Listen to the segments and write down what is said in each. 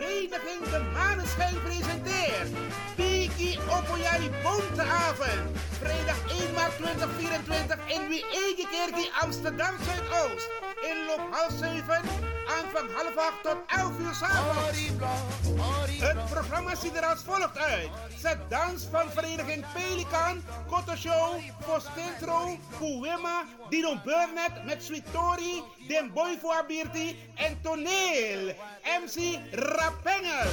Vereniging De Maneschijn presenteert Piki Opoyari Bonteavond. Vrijdag 1 maart 2024 in Wiegekerkie Amsterdam Zuidoost. Inloop half 7, aanvang half 8 tot 11 uur s'avonds. Het programma ziet er als volgt uit. Zet dans van vereniging Pelikan, Koto Show, Postintro, Kuwema, Dino Burnett met Sweet Tori, Den Boy voor en Toneel. MC Rapengel.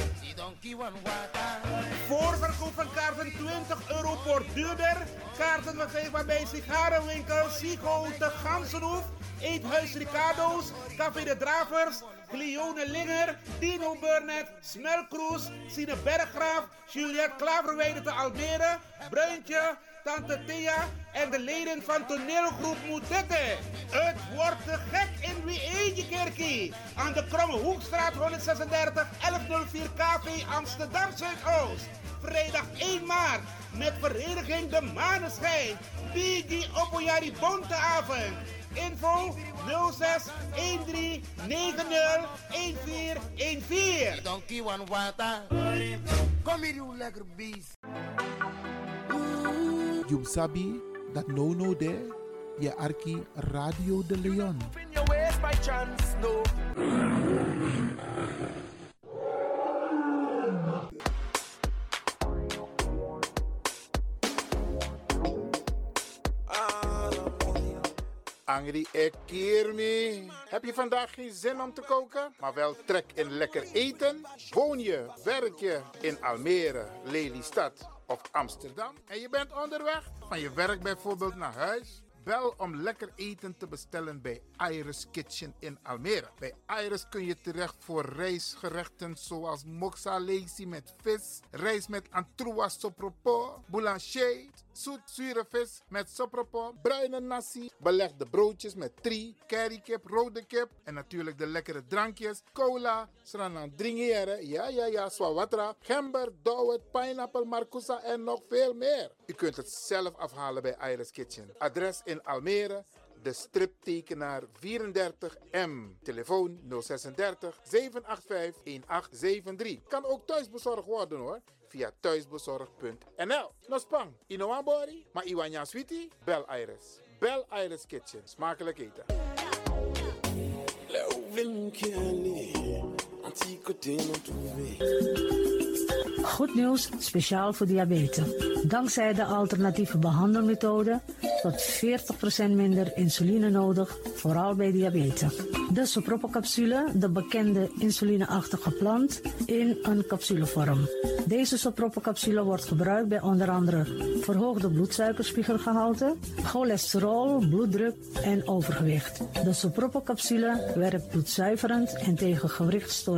Voorverkoop van kaarten 20 euro voor duurder. Kaarten verkrijgbaar bij sigarenwinkel Sigo de Gansenhoef. Eethuis Ricardo's, Café de Dravers, Cleone Linger, Dino Burnett, Smelkroes, Sine Berggraaf, Juliette Klaverweide te Almere, Bruintje, Tante Thea en de leden van toneelgroep Moetette. Het wordt gek in Wie Kerkie. Aan de Kromme Hoekstraat 136 1104 KV Amsterdam Zuidoost. Vrijdag 1 maart met vereniging De Maneschijn. Bigi Opoyari Bonteavond. Info 06 13 90 1414. Donkey one water. Kom hier, lekker beest. You sabi that no no there, je arki Radio de Leon. In your waist by chance, no. Angry Ekirmi. Heb je vandaag geen zin om te koken, maar wel trek in lekker eten? Woon je, werk je in Almere, Lelystad of Amsterdam? En je bent onderweg van je werk bijvoorbeeld naar huis? Bel om lekker eten te bestellen bij Iris Kitchen in Almere. Bij Iris kun je terecht voor rijstgerechten zoals moxa met vis, rijst met antroas sopropo, boulanger, zoet zure vis met sopropo, bruine nasi, belegde broodjes met tri, currykip, rode kip en natuurlijk de lekkere drankjes, cola, sranan dringeren, ja ja ja, swawatra, gember, dowet, pineapple, marcousa en nog veel meer. U kunt het zelf afhalen bij Iris Kitchen. Adres in Almere, de striptekenaar 34M. Telefoon 036 785 1873. Kan ook thuisbezorgd worden hoor. Via thuisbezorgd.nl. No spang, Inoambori, maar Iwanya Sweetie, bel Iris. Bel Iris Kitchen. Smakelijk eten. Goed nieuws, speciaal voor diabetes. Dankzij de alternatieve behandelmethode tot 40% minder insuline nodig, vooral bij diabetes. De sopropocapsule, de bekende insulineachtige plant, in een capsulevorm. Deze sopropocapsule wordt gebruikt bij onder andere verhoogde bloedsuikerspiegelgehalte, cholesterol, bloeddruk en overgewicht. De sopropocapsule werkt bloedzuiverend en tegen gewrichtstoornissen.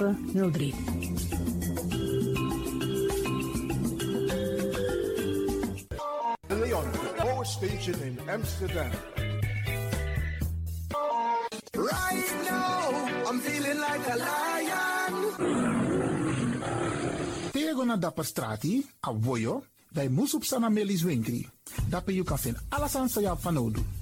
De Leon, Power Station in Amsterdam. Right now, I'm feeling like a lion. Tego na dapper strati, a voyo, dai musup sana melis winkri. Dapper you kan vinden alles aan sa van nodu.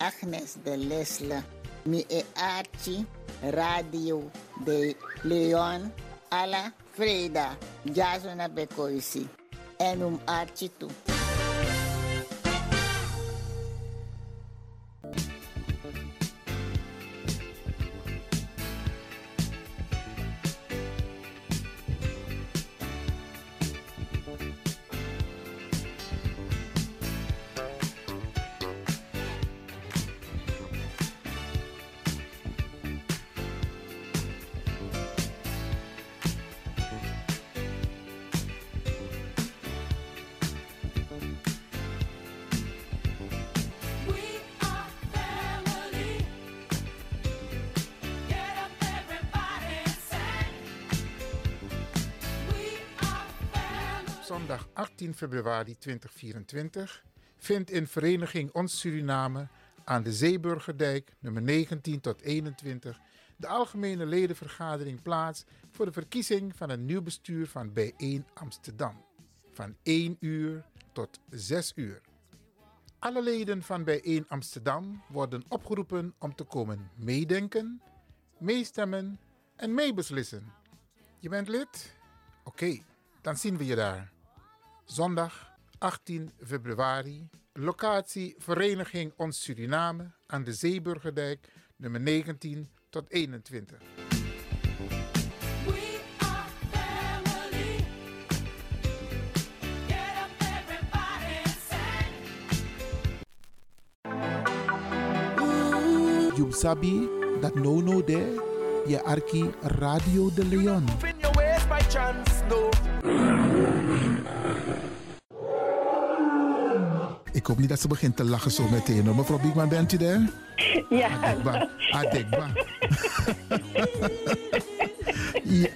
Agnes de Lesle, mi e Radio de Leon, alla Freda, Jasona Bekoisi, en um Archie toe. Februari 2024 vindt in Vereniging Ons Suriname aan de Zeeburgerdijk nummer 19 tot 21 de algemene ledenvergadering plaats voor de verkiezing van een nieuw bestuur van Bijeen Amsterdam van 1 uur tot 6 uur. Alle leden van Bijeen Amsterdam worden opgeroepen om te komen meedenken, meestemmen en meebeslissen. Je bent lid? Oké, dan zien we je daar. Zondag 18 februari, locatie Vereniging Ons Suriname aan de Zeeburgerdijk, nummer 19 tot 21. You sabi that no no there, je arki Radio de Leon. In your ways by chance, no. Ik hoop niet dat ze begint te lachen zo meteen. hoor. Mevrouw Biekman, bent u daar? Ja, Adekba. Adekba. ja.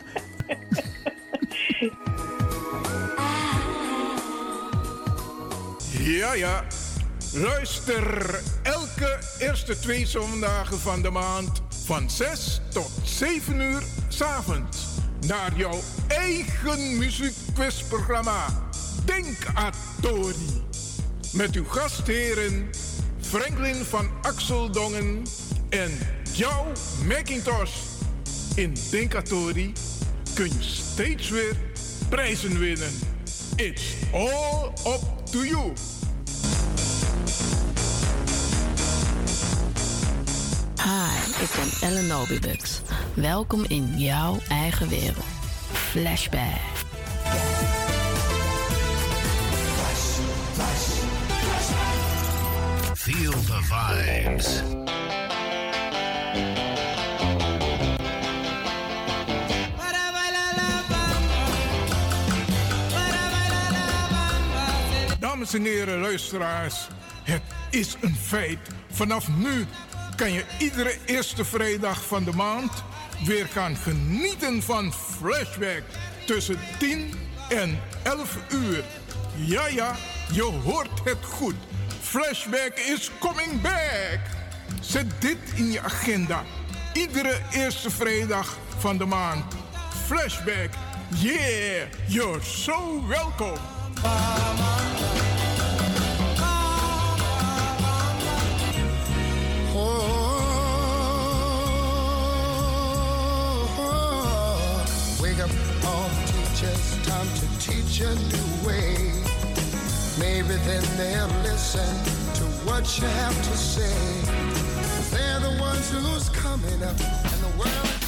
Ja, ja. Luister elke eerste twee zondagen van de maand van 6 tot 7 uur s'avonds naar jouw eigen muziekquizprogramma Denk Atori. Met uw gastheren Franklin van Axeldongen en jouw Macintosh. In Denkatori kun je steeds weer prijzen winnen. It's all up to you. Hi, ik ben Ellen Nobibux. Welkom in jouw eigen wereld. Flashback. Dames en heren, luisteraars, het is een feit. Vanaf nu kan je iedere eerste vrijdag van de maand weer gaan genieten van Flashback tussen 10 en 11 uur. Ja, ja, je hoort het goed. Flashback is coming back. Zet dit in je agenda. Iedere eerste vrijdag van de maand. Flashback. Yeah, you're so welcome. Wake teach a new way. Maybe then they'll listen to what you have to say. They're the ones who's coming up, and the world.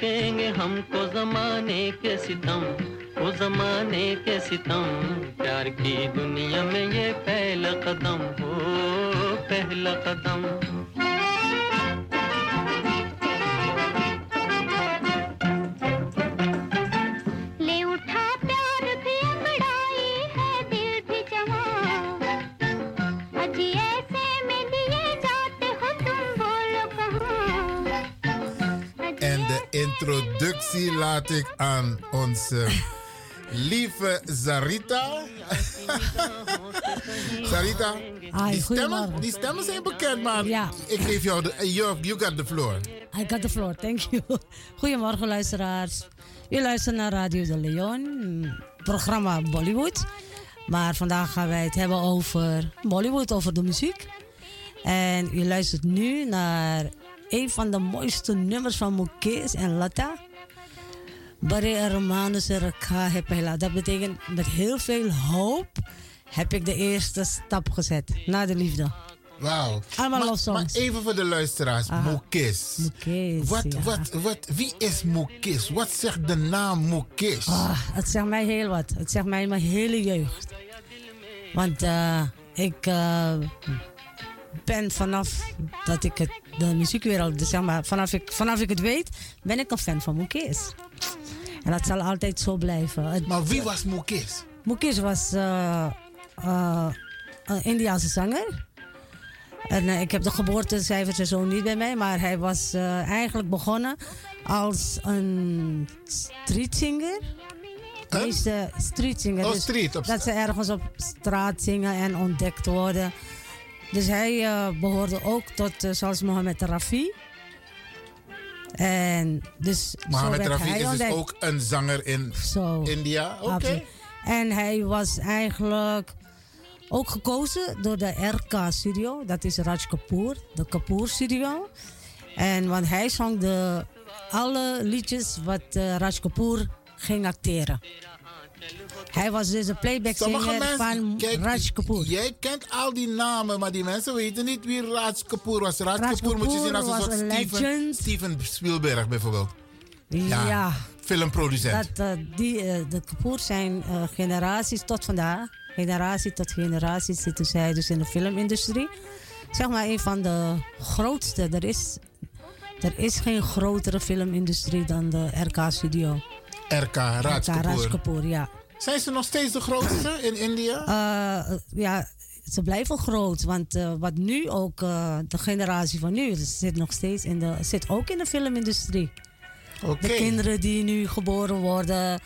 सकेंगे हमको जमाने के सितम, वो जमाने के सितम। प्यार की दुनिया में ये पहला कदम हो पहला कदम। Aan onze lieve Sarita. Sarita, Hi, die, stemmen, goedemorgen. die stemmen zijn bekend, maar Ja. ik geef jou de... You, you got the floor. I got the floor, thank you. Goedemorgen luisteraars. U luistert naar Radio de Leon, mm, programma Bollywood. Maar vandaag gaan wij het hebben over Bollywood, over de muziek. En u luistert nu naar een van de mooiste nummers van Mukesh en Lata. Hermanos Rekha Hai Pehla. Dat betekent met heel veel hoop heb ik de eerste stap gezet naar de liefde. Wauw. Allemaal maar, even voor de luisteraars. Mukesh. Mukesh, Wat, ja. wat, wat, wie is Mukesh? Wat zegt de naam Mukesh? Ah, het zegt mij heel wat. Het zegt mij mijn hele jeugd. Want eh, ik eh, ben vanaf dat ik het, de muziekwereld, dus zeg maar, vanaf ik, vanaf ik het weet, ben ik een fan van Mukesh. En dat zal altijd zo blijven. Het- maar wie was Mukesh? Mukesh was eh, eh, een Indiaanse zanger. En eh, ik heb de geboortecijfers en zo niet bij mij, maar hij was eigenlijk begonnen als een streetsinger. De Huh? meeste streetsinger. Oh, dus street, op dat ze ergens op straat zingen en ontdekt worden. Dus hij eh, behoorde ook tot, zoals Mohammed Rafi. En dus Mohammed Rafi is dus ook een zanger in. India. Oké. En hij was eigenlijk ook gekozen door de RK Studio. Dat is Raj Kapoor, de Kapoor Studio. En want hij zong de, alle liedjes wat eh, Raj Kapoor ging acteren. Hij was dus een playback mensen, van kijk, Raj Kapoor. Jij kent al die namen, maar die mensen weten niet wie Raj Kapoor was. Raj, Raj Kapoor moet je zien als een soort een Steven, legend. Steven Spielberg bijvoorbeeld. Ja. Filmproducent. Dat, eh, die, eh, de Kapoor zijn eh, generaties tot vandaag. Generatie tot generatie zitten zij dus in de filmindustrie. Zeg maar een van de grootste. Er is, er is geen grotere filmindustrie dan de RK Studio. RK, Raj RK Raj Kapoor. Kapoor, ja. Zijn ze nog steeds de grootste in India? Eh, ja, ze blijven groot. Want eh, wat nu ook, eh, de generatie van nu, zit nog steeds in de, zit ook in de filmindustrie. Oké. De kinderen die nu geboren worden,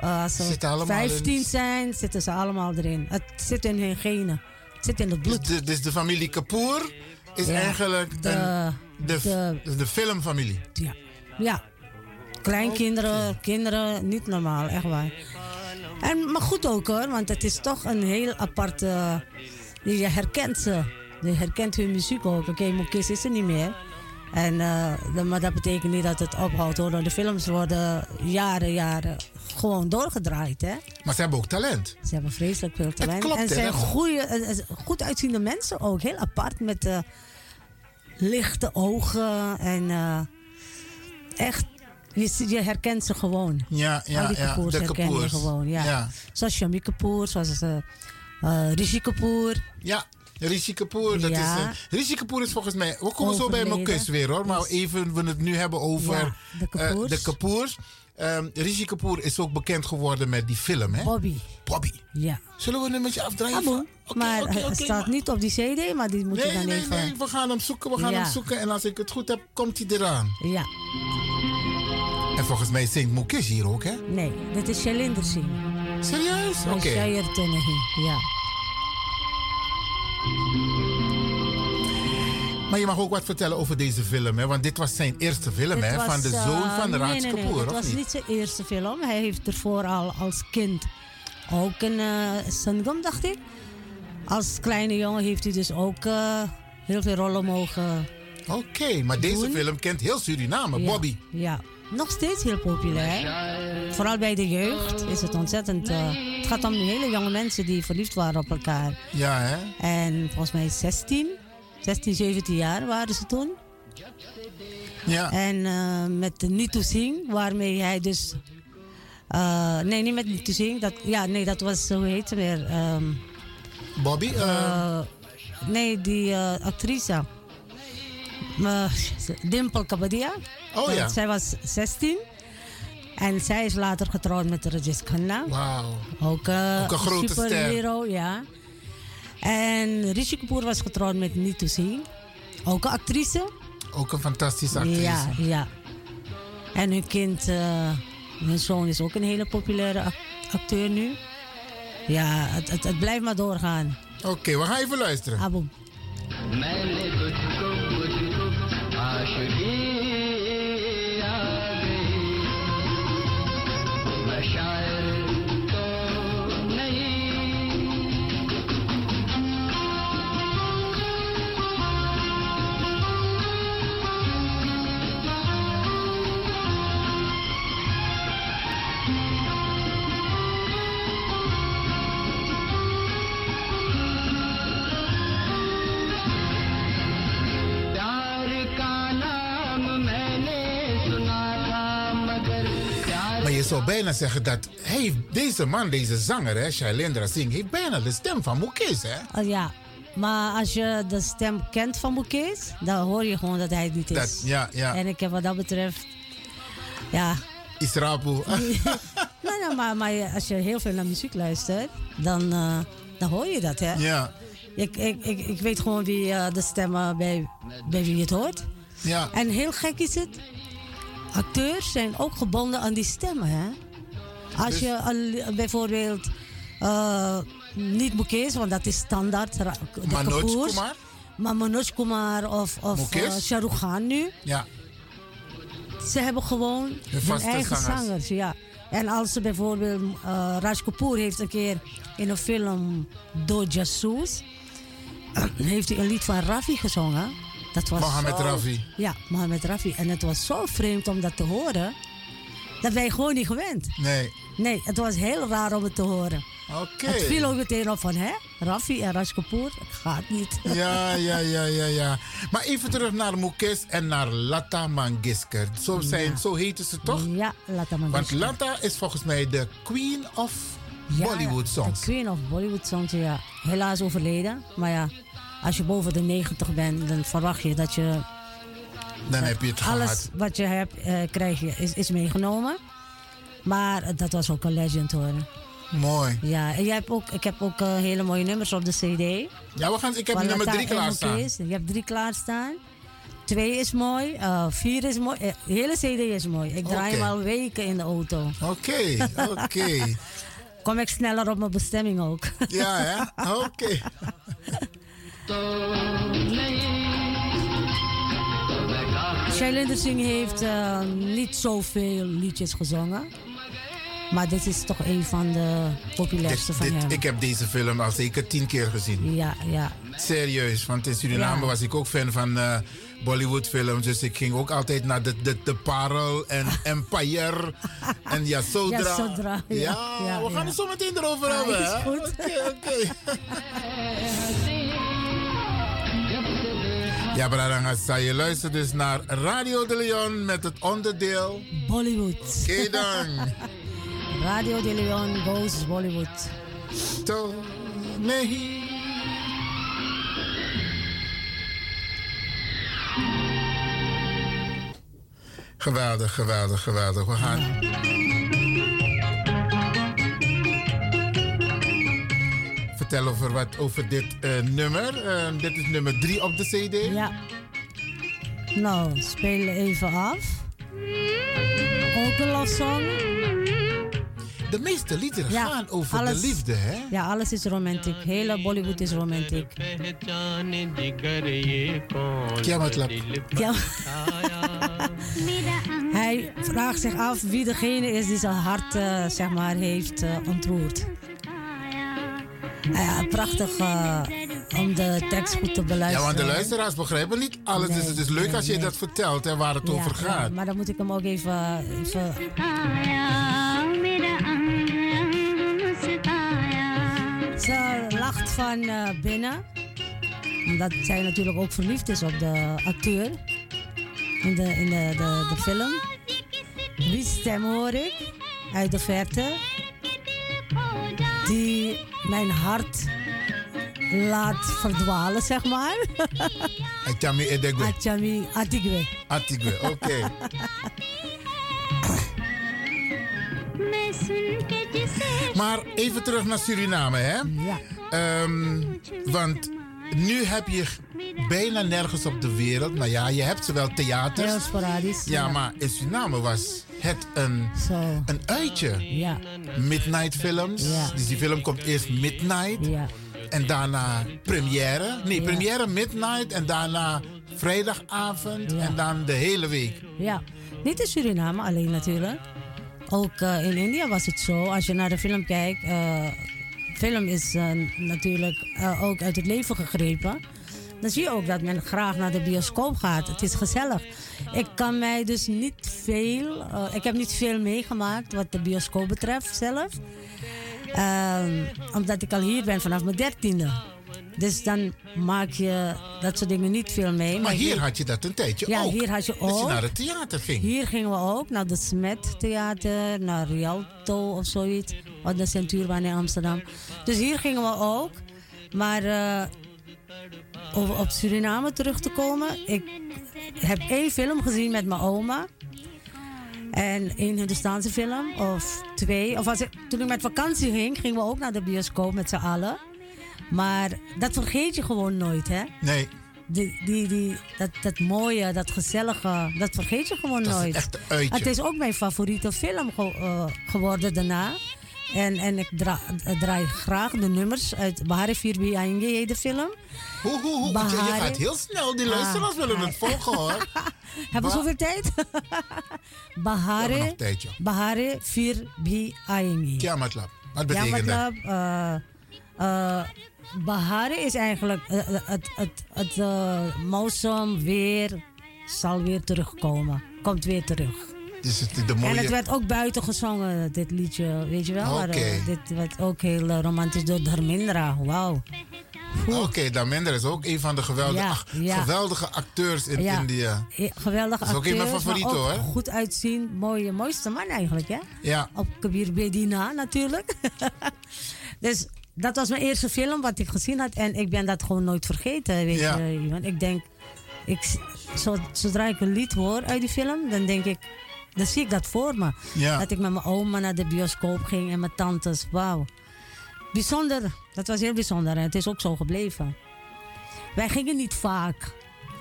als ze Zitten allemaal 15 in- zijn, zitten ze allemaal erin. Het zit in hun genen. Het zit in het bloed. Dus de, dus de familie Kapoor is Ja, eigenlijk de- een, de, de- de, filmfamilie. Ja. Ja. Kleinkinderen, kinderen, niet normaal, echt waar. En, maar goed ook hoor, want het is toch een heel aparte... Je herkent ze. Je herkent hun muziek ook. Oké, Mokis is er niet meer. En, eh, de- maar dat betekent niet dat het ophoudt hoor. De films worden jaren, jaren gewoon doorgedraaid. Hè? Maar ze hebben ook talent. Ze hebben vreselijk veel talent. klopt, en ze zijn goeie, eh, eh, goed uitziende mensen ook. Heel apart met lichte ogen. En echt, je, je herkent ze gewoon. Ja, ja, Al die ja, de herken je Kapoors. gewoon. Ja. Ja. Zoals Shami Kapoor, zoals uh, uh, Rishi Kapoor. Ja, Rishi Kapoor. Dat Ja. is, uh, Rishi Kapoor is volgens mij... We komen zo bij Overleden. Mokus weer hoor. Maar even we het nu hebben over Ja, de eh, Kapoors. de Kapoors. Ehm, Rishi Kapoor is ook bekend geworden met die film, hè? Bobby. Bobby. Ja. Zullen we een nummertje afdraaien? Ah, bon. maar oké, het oké, staat maar- niet op die CD, maar die moet Nee, je dan nee, even. nee. We gaan hem zoeken, we gaan Ja. hem zoeken. En als ik het goed heb, komt hij eraan. Ja. En volgens mij zingt Mukesh hier ook, hè? Nee, dit is Shalinder Singh. Serieus? Oké. Shayar Tunehi, ja. Maar je mag ook wat vertellen over deze film, hè? Want dit was zijn eerste film, hè? Van de zoon eh, van nee, Raj nee, nee, Kapoor, Het of was niet? niet zijn eerste film. Hij heeft ervoor al als kind ook een uh, Sangam, dacht ik. Als kleine jongen heeft hij dus ook eh, heel veel rollen mogen. Oké, maar deze film kent heel Suriname, Ja, Bobby. Ja, nog steeds heel populair. Vooral bij de jeugd is het ontzettend. eh, het gaat om hele jonge mensen die verliefd waren op elkaar. Ja, hè? En volgens mij 16, 16, 17 jaar waren ze toen. Ja. En eh, met de Nitu Singh, waarmee hij dus. eh, nee, niet met Nitu Singh. Dat, ja, nee, dat was, hoe heet ze weer? Ehm, Bobby? nee, die actrice. Dimple Kabadia. Oh, ja. Zij was 16. En zij is later getrouwd met Rajesh Khanna. Wauw. Ook, eh, Ook een grote ster. superhero, ja. En Rishi Kapoor was getrouwd met Nitu Singh. Ook een actrice. Ook een fantastische actrice. Ja, ja. En hun kind, eh, hun zoon is ook een hele populaire ac- acteur nu. Ja, het, het, het blijft maar doorgaan. Oké, we gaan even luisteren. Aboom. मैंने zou bijna zeggen dat hij, deze man, deze zanger, hè, Shailendra Singh, heeft bijna de stem van Mukesh, hè? Oh, ja, maar als je de stem kent van Mukesh, dan hoor je gewoon dat hij het niet is. Dat- ja, ja. En ik heb wat dat betreft, ja. Israpu. nee, nee, maar, maar als je heel veel naar muziek luistert, dan, eh, dan hoor je dat, hè? Ja. Ik, ik, ik, ik weet gewoon wie eh, de stemmen bij, bij wie het hoort. Ja. En heel gek is het, acteurs zijn ook gebonden aan die stemmen, hè? Als Dus- je al- bijvoorbeeld eh, niet Mukesh, want dat is standaard. de Manoj Kumar? Maar Manoj Kumar of, of eh, Shah Rukh Khan nu. Ja. Ze hebben gewoon Hun eigen zangers. zangers. ja. En als ze bijvoorbeeld, eh Raj Kapoor heeft een keer in een film Do Jasoos, heeft hij een lied van Rafi gezongen. Dat was Mohammed zo- Rafi. Ja, Mohammed Rafi. En het was zo vreemd om dat te horen, dat wij gewoon niet gewend. Nee. Nee, het was heel raar om het te horen. Oké. Het viel ook meteen op van, hè, Rafi en Raj Kapoor, het gaat niet. Ja, ja, ja, ja, ja. Maar even terug naar Mukesh en naar Lata Mangishkar. Zo, zijn, zo heten ze toch? Ja, Lata Want Mangishkar. Lata is volgens mij de queen of Ja, Bollywood songs. De queen of Bollywood songs, ja. Helaas overleden. Maar ja, als je boven de 90 bent, dan verwacht je dat je Dan heb je het alles gehad. wat je hebt, eh, krijg je, is, is meegenomen. Maar dat was ook een legend hoor. Mooi. Ja, en jij hebt ook, ik heb ook eh, hele mooie nummers op de CD. Ja, we gaan, ik heb Van nummer drie klaarstaan. Mukesh. Je hebt drie klaarstaan. Twee is mooi, eh, vier is mooi. eh, de hele CD is mooi. Ik draai hem al weken in de auto. Oké, oké. Kom ik sneller op mijn bestemming ook. Ja, hè? Oké. Shailendra Singh heeft eh, niet zoveel liedjes gezongen. Maar dit is toch een van de populairste van Dit- hem. ik heb deze film al zeker tien keer gezien. Ja, ja. Serieus, want in Suriname Ja. was ik ook fan van, eh, Bollywood films. Dus ik ging ook altijd naar de, de, de Parel en Empire en Yasodra. Yasodra, ja. Ja, Ja, we gaan het zo meteen erover Ja, hebben. is hè? goed. Oké, oké. Ja, Bradanga, je luistert dus naar Radio de Leon met het onderdeel Bollywood. Oké dan. Radio de Leon goes Bollywood. To nee. Geweldig, geweldig, geweldig. We gaan. Vertel over wat over dit eh, nummer. Eh, dit is nummer 3 op de CD. Ja. Nou, spelen even af. Ook een love song. De meeste liederen Ja, gaan over alles- de liefde, hè? Ja, alles is romantiek. Hele Bollywood is romantiek. Ja, wat lap. Ja. Hij vraagt zich af wie degene is die zijn hart eh, zeg maar, heeft eh, ontroerd. Nou ja, prachtig eh, om de tekst goed te beluisteren. Ja, want de luisteraars begrijpen niet alles. dus het is leuk als je nee. dat vertelt en waar het Ja, over ja, gaat. maar dan moet ik hem ook even, even Ze lacht van eh, binnen. Omdat zij natuurlijk ook verliefd is op de acteur. In de, in de, de, de film. Wie stem hoor ik? Uit de verte. Die mijn hart laat verdwalen, zeg maar. Achami Edegwe. Achami Atigwe. Atigwe, oké. Maar even terug naar Suriname, hè? Ja. Ehm, want nu heb je bijna nergens op de wereld. Nou ja, je hebt zowel theaters. Heel sporadisch. Ja, maar in Suriname was het een, een uitje. Ja. Midnight films. Ja. Dus die film komt eerst Midnight. En daarna première. Nee, Ja. première Midnight. En daarna vrijdagavond. En dan de hele week. Ja, niet in Suriname alleen natuurlijk. Ook eh, in India was het zo. Als je naar de film kijkt, eh film is eh, natuurlijk eh, ook uit het leven gegrepen. Dan zie je ook dat men graag naar de bioscoop gaat. Het is gezellig. Ik kan mij dus niet veel, eh, ik heb niet veel meegemaakt wat de bioscoop betreft zelf. Ehm, omdat ik al hier ben vanaf mijn dertiende. Dus dan maak je dat soort dingen niet veel mee. Maar hier ik- had je dat een tijdje ja, ook. hier had je Dat je ook. naar het theater ging. Hier gingen we ook naar de Smet Theater, naar Rialto of zoiets. Of de Centuurbaan in Amsterdam. Dus hier gingen we ook. Maar eh, om op Suriname terug te komen. Ik heb één film gezien met mijn oma. En één Hindustaanse film. Of twee. Of als ik, toen ik met vakantie ging, gingen we ook naar de bioscoop met z'n allen. Maar dat vergeet je gewoon nooit, hè? Nee. Die, die, die, dat, dat mooie, dat gezellige, dat vergeet je gewoon Dat is nooit. echt een uitje. Het is ook mijn favoriete film ge- eh, geworden daarna. En, en ik dra- draai graag de nummers uit Bahare Firbi heet de film. Hoe, hoe, hoe? Je- gaat heel snel. Die luisteraars Ah, willen het volgen, hoor. Hebben we zoveel tijd? Tijd, joh. Bahare Firbi Aenge. Ja, matlab. Wat Ja, betekent dat? matlab, eh, eh, Bahare is eigenlijk eh, eh, het, het, het eh, mausom weer zal weer terugkomen. Komt weer terug. Dus het, de mooie... En het werd ook buiten gezongen, dit liedje, weet je wel. Maar, eh, dit werd ook heel eh, romantisch door Dharmendra. Wauw. Oké, Daminder is ook een van de geweldige, Ja, ach, ja. geweldige acteurs in Ja. India. Geweldige Dat is ook een van mijn favorieten, hoor. goed uitzien. Mooie, mooiste man eigenlijk, hè? Ja. Op Kabir Bedina natuurlijk. dus dat was mijn eerste film wat ik gezien had. En ik ben dat gewoon nooit vergeten, weet Ja. je. Iwan. Ik denk, ik, zo, zodra ik een lied hoor uit die film, dan denk ik... Dan zie ik dat voor me. Ja. Dat ik met mijn oma naar de bioscoop ging en mijn tantes. Wauw. Bijzonder. Dat was heel bijzonder. En het is ook zo gebleven. Wij gingen niet vaak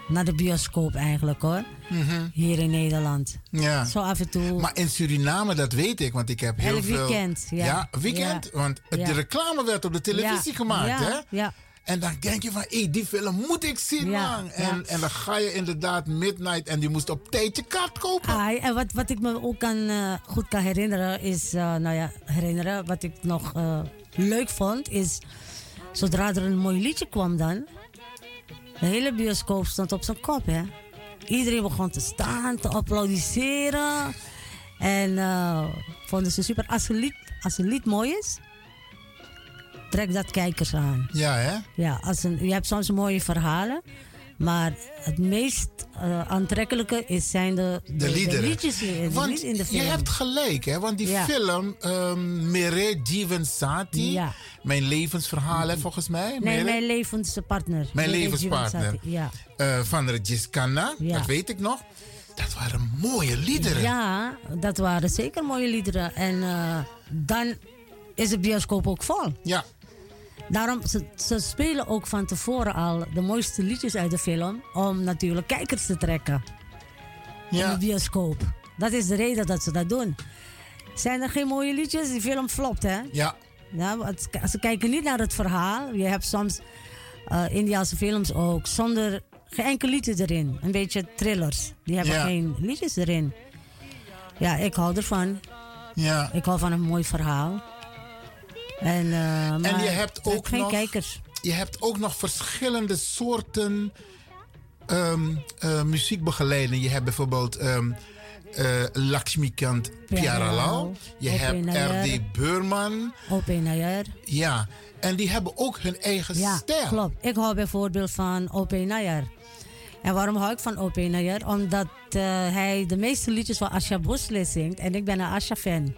naar de bioscoop eigenlijk hoor. Mhm. Hier in Nederland. Ja. Zo af en toe. Maar in Suriname, dat weet ik, want ik heb heel Elk veel... weekend, ja. weekend. Ja. Want het- Ja. de reclame werd op de televisie gemaakt, ja, hè? Ja. En dan denk je van, hé, die film moet ik zien, Ja, man. En, ja. en dan ga je inderdaad midnight en die moest op tijd je kaart kopen. Ai, en wat, wat ik me ook kan, eh, goed kan herinneren is, eh, nou ja, herinneren, wat ik nog eh, leuk vond, is zodra er een mooi liedje kwam dan, de hele bioscoop stond op zijn kop, hè. Iedereen begon te staan, te applaudisseren. En eh, vonden ze super. Als een, lied, als een lied mooi is, trekt dat kijkers aan. Ja, hè? Ja, als een, je hebt soms mooie verhalen. Maar het meest eh, aantrekkelijke is, zijn de, De liederen. liedjes in, de Want in de film. je hebt gelijk, hè? Want die Ja. film, um, Mere Jeevensati, Ja. mijn levensverhaal, hè, volgens mij. Nee, Mere? mijn levenspartner. Mijn Mere levenspartner. Ja. Eh, van Regis dat weet ik nog. Dat waren mooie liederen. Ja, dat waren zeker mooie liederen. En eh, dan is de bioscoop ook vol. Ja. Daarom, ze, ze spelen ook van tevoren al de mooiste liedjes uit de film. Om natuurlijk kijkers te trekken. In de bioscoop. Dat is de reden dat ze dat doen. Zijn er geen mooie liedjes? Die film flopt, hè? Ja. Ja, want ze kijken niet naar het verhaal. Je hebt soms eh Indiase films ook zonder geen enkel liedje erin. Een beetje thrillers. Die hebben Ja. geen liedjes erin. Ja, ik hou ervan. Ja. Ik hou van een mooi verhaal. En, eh, En je hebt ook geen nog, kijkers. Je hebt ook nog verschillende soorten eh, muziekbegeleiding. Je hebt bijvoorbeeld ehm eh, Lakshmikant Pyaralal. Je hebt. R.D. Beurman. Op Nayar. Ja, en die hebben ook hun eigen Ja, stijl. klopt. Ik hou bijvoorbeeld van O.P. Nayar. En waarom hou ik van O.P. Nayar? Omdat hij de meeste liedjes van Asha Bosle zingt. En ik ben een Asha-fan.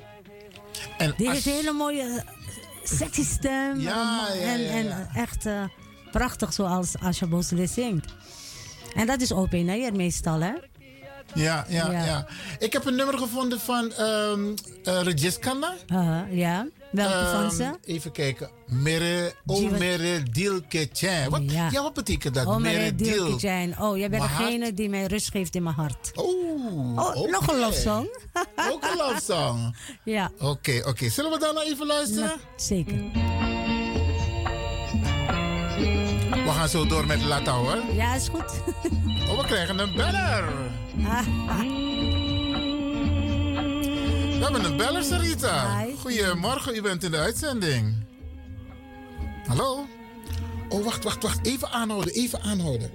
En Die Ash- heeft een hele mooie, sexy stem. Ja, en, ja, en, ja, en ja. echt eh, prachtig zoals Asha Bosle zingt. En dat is O.P. Nayar meestal, hè? Ja, ja, Ja. Ik heb een nummer gevonden van Regis Khanna. Uh, ja, welke van Ehm, ze? Even kijken. Mere, oh, mere dil. Wat, ja. wat betekent dat? Oh, mere dil. Oh, jij bent degene die mij rust geeft in mijn hart. Oh, Oh, nog een love song? Ook een love song. Ja. Oké, oké. Zullen we dan nou even luisteren? zeker. We gaan zo door met Lata hoor. Ja, is goed. Oh, we krijgen een beller. We hebben een beller, Sarita. Goedemorgen, u bent in de uitzending. Hallo? Oh, wacht, wacht, wacht. Even aanhouden, even aanhouden.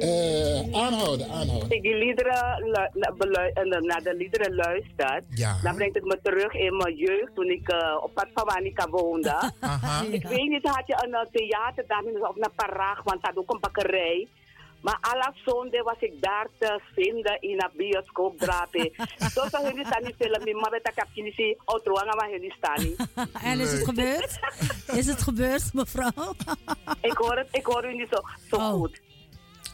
Eh, aanhouden, aanhouden. Als ik die liederen de- naar de liederen luister, Ja. dan brengt het me terug in mijn jeugd toen ik eh, op Pad Vawanika woonde. Aha. Ik weet niet, had je een eh, theater daar of naar Parag, want had ook een bakkerij. Maar alle zonde was ik daar te vinden in een bioscoop drapen. Zo zou jullie staan in film, maar met de kapje, outro, maar jullie staan niet. En is het gebeurd? Is het gebeurd, mevrouw? Ik hoor het, ik hoor u niet zo, zo goed.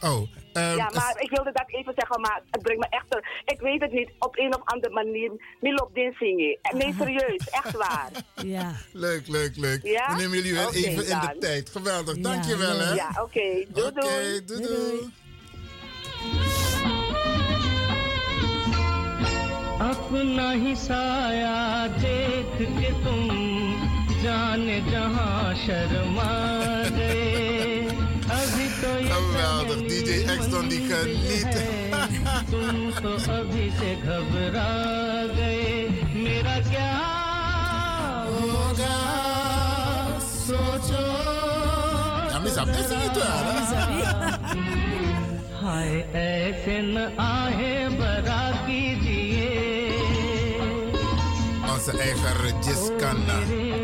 Oh, ehm, ja, maar ik wilde dat even zeggen, maar het brengt me echt... ter- Ik weet het niet, op een of andere manier, Milop din zingen. En Nee, serieus, echt waar. Ja. Leuk, leuk, leuk. Ja? We nemen jullie wel Oké, even in de dan. tijd. Geweldig, Ja, dankjewel hè. Ja, oké. Doei, Oké, doei. doei, doei. अपना ही साया देख के तुम जाने जहां शर्मा गए अभी तो ये Geweldig, DJ Exton die geniet. Ja, mis op ab, das ist हाय ऐसे न आहे बरा कीजिए Onze eigen regiskanna. Ja.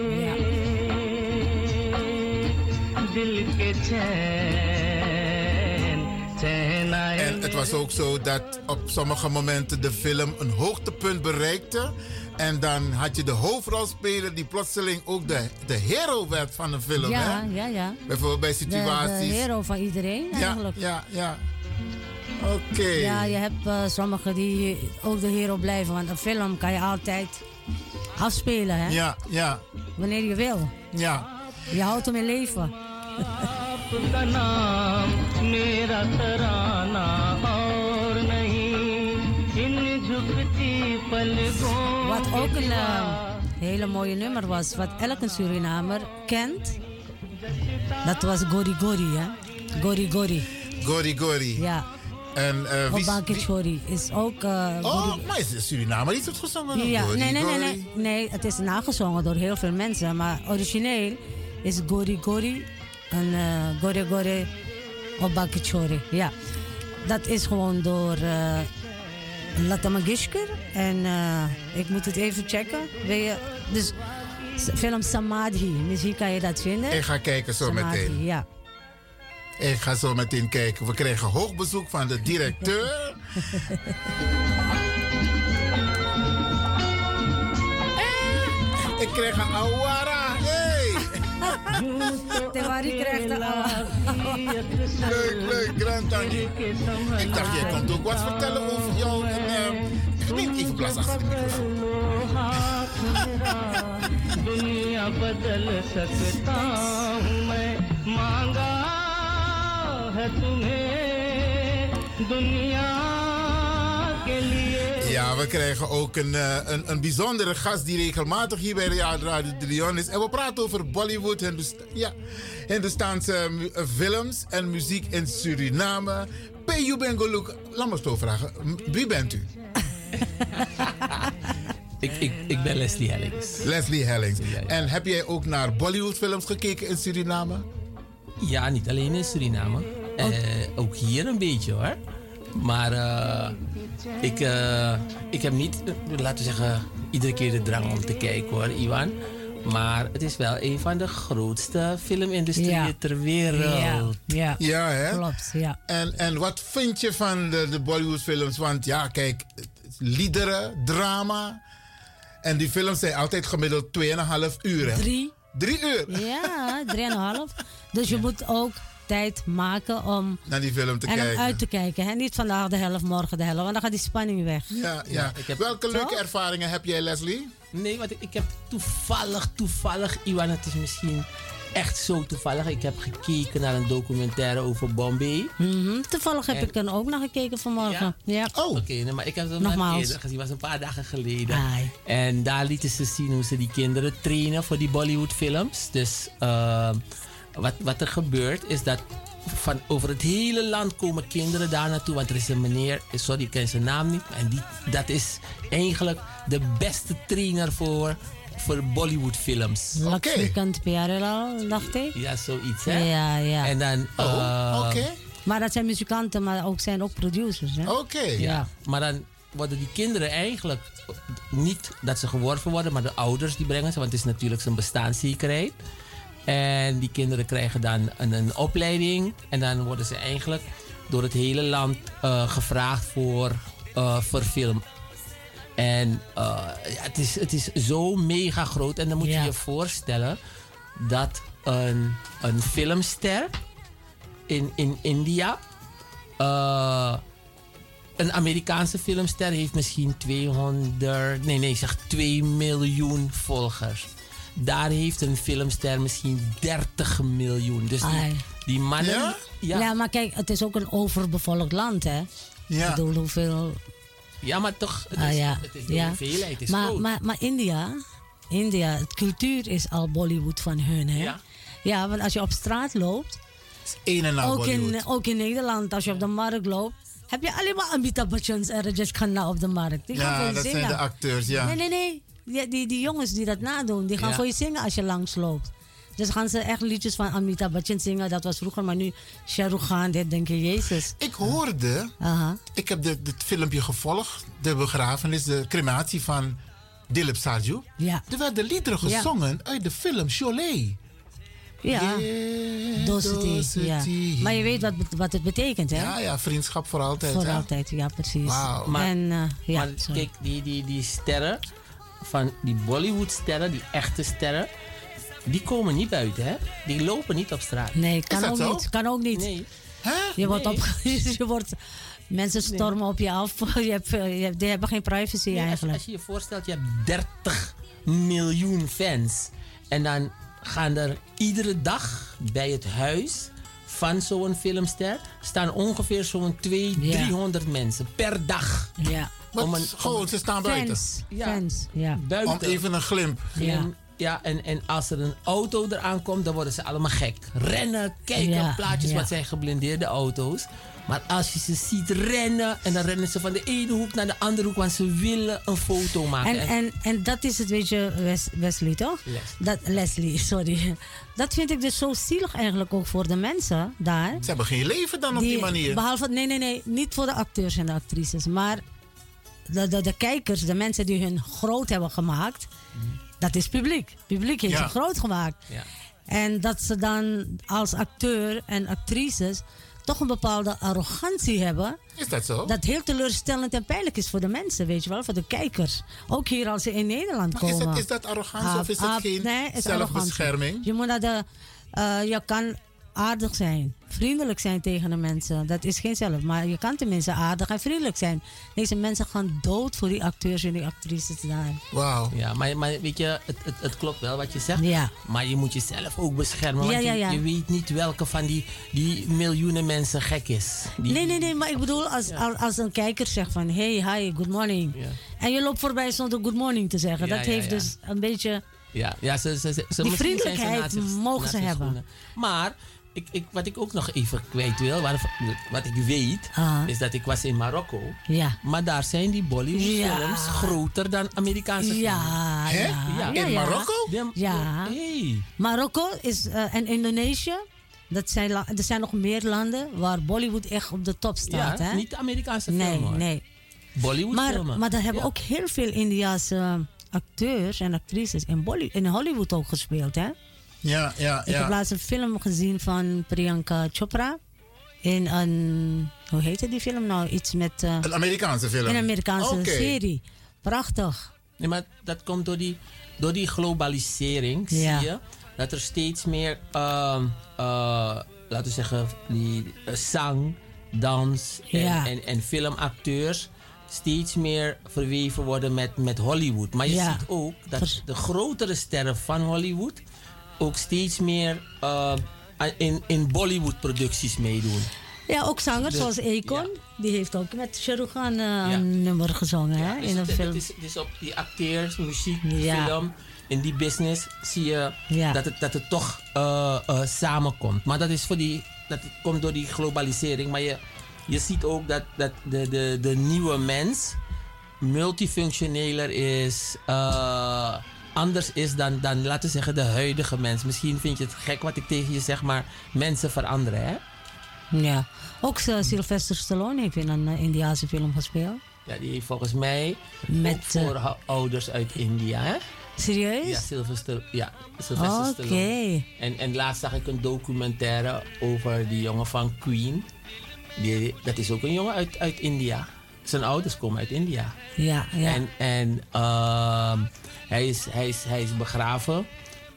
दिल के चैन En het was ook zo dat op sommige momenten de film een hoogtepunt bereikte. En dan had je de hoofdrolspeler die plotseling ook de, de hero werd van een film. Ja, hè? ja, ja. Bijvoorbeeld bij De, situaties. de hero van iedereen ja, eigenlijk. ja, ja. Oké. Ja, je hebt eh, sommigen die ook de hero blijven. Want een film kan je altijd afspelen, hè? Ja, ja, Wanneer je wil. ja. Je houdt hem in leven. आपका नाम मेरा तराना और नहीं इन झुकती पलकों Wat ook een eh, hele mooie nummer was, wat elke Surinamer kent. Dat was Gori Gori, hè? Gori Gori. Gori Gori. Ja. En eh wie... Obake Chori is ook... eh, Oh, Gori- maar is het Surinamer iets het gezongen? Ja, Gori, nee, nee, nee, Gori. nee, nee. Het is nagezongen door heel veel mensen. Maar origineel is Gori Gori en eh Gore Gore Chori. Ja. dat is gewoon door uh. En uh, ik moet het even checken. Weet je, dus film Samadhi. Misschien kan je dat vinden. Ik ga kijken zo Samadhi, meteen. Ja. Ik ga zo meteen kijken. We kregen hoog bezoek van de directeur. Ik kreeg een awara. Tewari krijgt de Leuk, leuk, Grantani. Ik dacht, jij komt ook wat vertellen over jou. En, uh, ik ben even ik achter de microfoon we krijgen ook een, uh, een, een bijzondere gast die regelmatig hier bij de Radio de Leon is. En we praten over Bollywood, Hindust ja, Hindustaanse films en muziek in Suriname. Peyu Bengoluk, laat me zo vragen. Wie bent u? ik, ik, ik ben Leslie Hellings. Leslie Hellings. Ja, ja. En heb jij ook naar Bollywood films gekeken in Suriname? Ja, niet alleen in Suriname. Uh, ook hier een beetje hoor. Maar uh, ik, uh, ik heb niet, laten we zeggen, iedere keer de drang om te kijken hoor, Iwan. Maar het is wel een van de grootste filmindustrieën ja. ter wereld. Ja, ja. ja hè? klopt. Ja. En, en wat vind je van de, de Bollywood films? Want ja, kijk, liederen, drama. En die films zijn altijd gemiddeld 2,5 uur. Hè? Drie. Drie uur? Ja, drieënhalf. Dus je moet ook tijd maken om naar die film te en kijken. om uit te kijken. Hè? Niet vandaag de helft, morgen de helft. Want dan gaat die spanning weg. Ja, ja. ja ik heb... Welke leuke ervaringen heb jij, Leslie? Nee, want ik, ik heb toevallig, toevallig, Iwan, het is misschien echt zo toevallig. Ik heb gekeken naar een documentaire over Bombay. Mm -hmm. Toevallig heb en... ik er ook naar gekeken vanmorgen. Ja? ja. Oh. Oké, okay, nee, maar ik heb het nog eerder gezien. was een paar dagen geleden. Ai. En daar lieten ze zien hoe ze die kinderen trainen voor die Bollywood films. Dus uh, wat, wat er gebeurt is dat van over het hele land komen kinderen daar naartoe. Want er is een meneer, sorry, ik ken zijn naam niet. En die, dat is eigenlijk de beste trainer voor, voor Bollywood films. Lakshmikant Pyarelal, dacht ik. Ja, zoiets hè. Ja, ja. En dan... Oh, uh, oké. Okay. Maar dat zijn muzikanten, maar ook zijn ook producers hè. Oké. Okay. Ja. ja. Maar dan worden die kinderen eigenlijk niet dat ze geworven worden, maar de ouders die brengen ze. Want het is natuurlijk zijn bestaanszekerheid. En die kinderen krijgen dan een, een, opleiding. En dan worden ze eigenlijk door het hele land uh, gevraagd voor, uh, voor film. En uh, ja, het, is, het is zo mega groot. En dan moet ja. je je voorstellen dat een, een filmster in, in India. een Amerikaanse filmster heeft misschien 200. Nee, nee, zeg 2 miljoen volgers daar heeft een filmster misschien 30 miljoen. Dus die, die mannen. Ja? ja? Ja. maar kijk, het is ook een overbevolkt land, hè? Ja. Ik bedoel, hoeveel. Ja, maar toch, het is, ah, ja. het is de ja. hoeveelheid is maar, groot. maar, maar India, India, het cultuur is al Bollywood van hun, hè? Ja. Ja, want als je op straat loopt. Een en ook in, ook in Nederland, als je op de markt loopt. Heb je alleen maar Amitabh Bachchan's en Rajesh Khanna op de markt. Die ja, gaan dat zingen. zijn de acteurs, ja. Nee, nee, nee. Die, die, die jongens die dat nadoen, die gaan Ja. voor je zingen als je langs loopt. Dus gaan ze echt liedjes van Amitabh Bachchan zingen. Dat was vroeger, maar nu Shah Rukh Khan, dit denk je, Jezus. Ik hoorde, Aha. ik heb dit, filmpje gevolgd, de begrafenis, de crematie van Dilip Sarju. Ja. Er werden liederen Ja. gezongen uit de film Cholet. Ja, Yeah, Docity, ja. Maar je weet wat, wat het betekent, hè? Ja, ja, vriendschap voor altijd. Voor hè? altijd, ja, precies. Maar- en, eh, ja, maar kijk, die, die, die sterren, van die Bollywood-sterren, die echte sterren, die komen niet buiten, hè? Die lopen niet op straat. Nee, kan ook zo? niet. Kan ook niet. Nee. Je wordt Nee. op, je wordt, mensen stormen op je af. Je hebt, eh, je hebt, die hebben geen privacy Nee, als, eigenlijk. als je je voorstelt, je hebt 30 miljoen fans. En dan gaan er iedere dag bij het huis van zo'n filmster staan ongeveer zo'n 200, Ja. 300 mensen per dag. Ja. Om een- Gewoon, ze staan buiten. Fans. Ja. Fans, ja. Buiten. Om even een glimp. Ja. Ja, en, en als er een auto eraan komt, dan worden ze allemaal gek. Rennen, kijken, Ja, plaatjes, ja. wat zijn geblindeerde auto's. Maar als je ze ziet rennen, en dan rennen ze van de ene hoek naar de andere hoek, want ze willen een foto maken. En, en, en dat is het, weet je, Wes- Wesley, toch? Leslie. Dat, Leslie, sorry. Dat vind ik dus zo zielig eigenlijk ook voor de mensen daar. Ze hebben geen leven dan op die manier. Behalve, nee, nee, nee, niet voor de acteurs en de actrices, maar de, de, de kijkers, de mensen die hun groot hebben gemaakt, dat is publiek. Publiek heeft Ja. ze groot gemaakt. Ja. En dat ze dan als acteur en actrices toch een bepaalde arrogantie hebben. Is dat zo? Dat heel teleurstellend en pijnlijk is voor de mensen, weet je wel, voor de kijkers. Ook hier als ze in Nederland Maar is komen. dat, is dat arrogantie of is dat geen nee, zelfbescherming? arrogantie. Je moet naar de. eh, je kan aardig zijn, vriendelijk zijn tegen de mensen. Dat is geen zelf, maar je kan tenminste aardig en vriendelijk zijn. Deze mensen gaan dood voor die acteurs en die actrices daar. Wauw. Ja, maar, maar weet je, het, het, het klopt wel wat je zegt. Ja. Maar je moet jezelf ook beschermen. Want Ja, ja, je- ja. Je, weet niet welke van die, die miljoenen mensen gek is. Die, Nee, nee, nee, maar ik bedoel als, als, als een kijker zegt van hey, hi, good morning. En je loopt voorbij zonder good morning te zeggen. Ja, dat ja, heeft ja. dus een beetje. Ja, ja ze, ze, ze, ze Die misschien zijn ze vriendelijkheid mogen naast ze hebben. schoenen. Maar ik, ik, wat ik ook nog even kwijt wil, wat ik weet, Ah. is dat ik was in Marokko. Ja. Maar daar zijn die Bollywood Ja. films groter dan Amerikaanse Ja, films. ja, Ja. ja, ja. De- Ja. Hey. Marokko is, eh, en Indonesië. Dat zijn, er zijn nog meer landen waar Bollywood echt op de top staat. Ja, hè? niet de Amerikaanse nee, film, hoor. Nee, Bollywood Maar, filmen. maar daar hebben ook heel veel Indiaanse acteurs en actrices in, Bolly in Hollywood ook gespeeld. Hè? Ja, ja, Ik heb ja. laatst een film gezien van Priyanka Chopra. In een, hoe heette die film nou? Iets met... eh, Een Amerikaanse film. Een Amerikaanse serie. Prachtig. Nee, maar dat komt door die, door die globalisering, Ja. zie je. Dat er steeds meer, ehm, eh, laten we zeggen, die eh, zang, dans en, Ja. en, en filmacteurs steeds meer verweven worden met, met Hollywood. Maar je Ja. ziet ook dat de grotere sterren van Hollywood ook steeds meer eh, in, in Bollywood-producties meedoen. Ja, ook zangers zoals Akon. Die heeft ook met Shahrukh Khan eh, een nummer gezongen hè? Dus in een film. het is op die acteurs, muziek, film, in die business zie je dat, het, dat het toch eh, samenkomt. Maar dat is voor die, dat komt door die globalisering. Maar je, je ziet ook dat, dat de, de, de nieuwe mens multifunctioneler is, anders is dan, dan, laten we zeggen, de huidige mens. Misschien vind je het gek wat ik tegen je zeg, maar mensen veranderen, hè? Ja. Ook eh, Sylvester Stallone heeft in een uh, Indiase film gespeeld. Ja, die heeft volgens mij Met, voor eh, ha- ouders uit India, hè? Serieus? Ja, Sylvester, ja, Sylvester Oké. Stallone. En, en laatst zag ik een documentaire over die jongen van Queen. Die, dat is ook een jongen uit, uit India. Zijn ouders komen uit India. Ja, ja. En, en ehm, hij, is, hij, is, hij is begraven,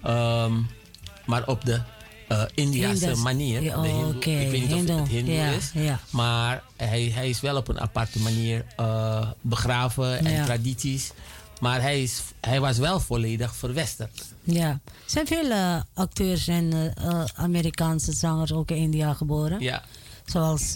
ehm, maar op de eh Indiase manier. Ja, oké, Ik weet niet of het Hindoe Ja, is. ja. Maar hij, hij is wel op een aparte manier eh, begraven en tradities. Maar hij, is, hij was wel volledig verwesterd. Ja. Er zijn veel eh, acteurs en Amerikaanse zangers ook in India geboren. Ja. Zoals,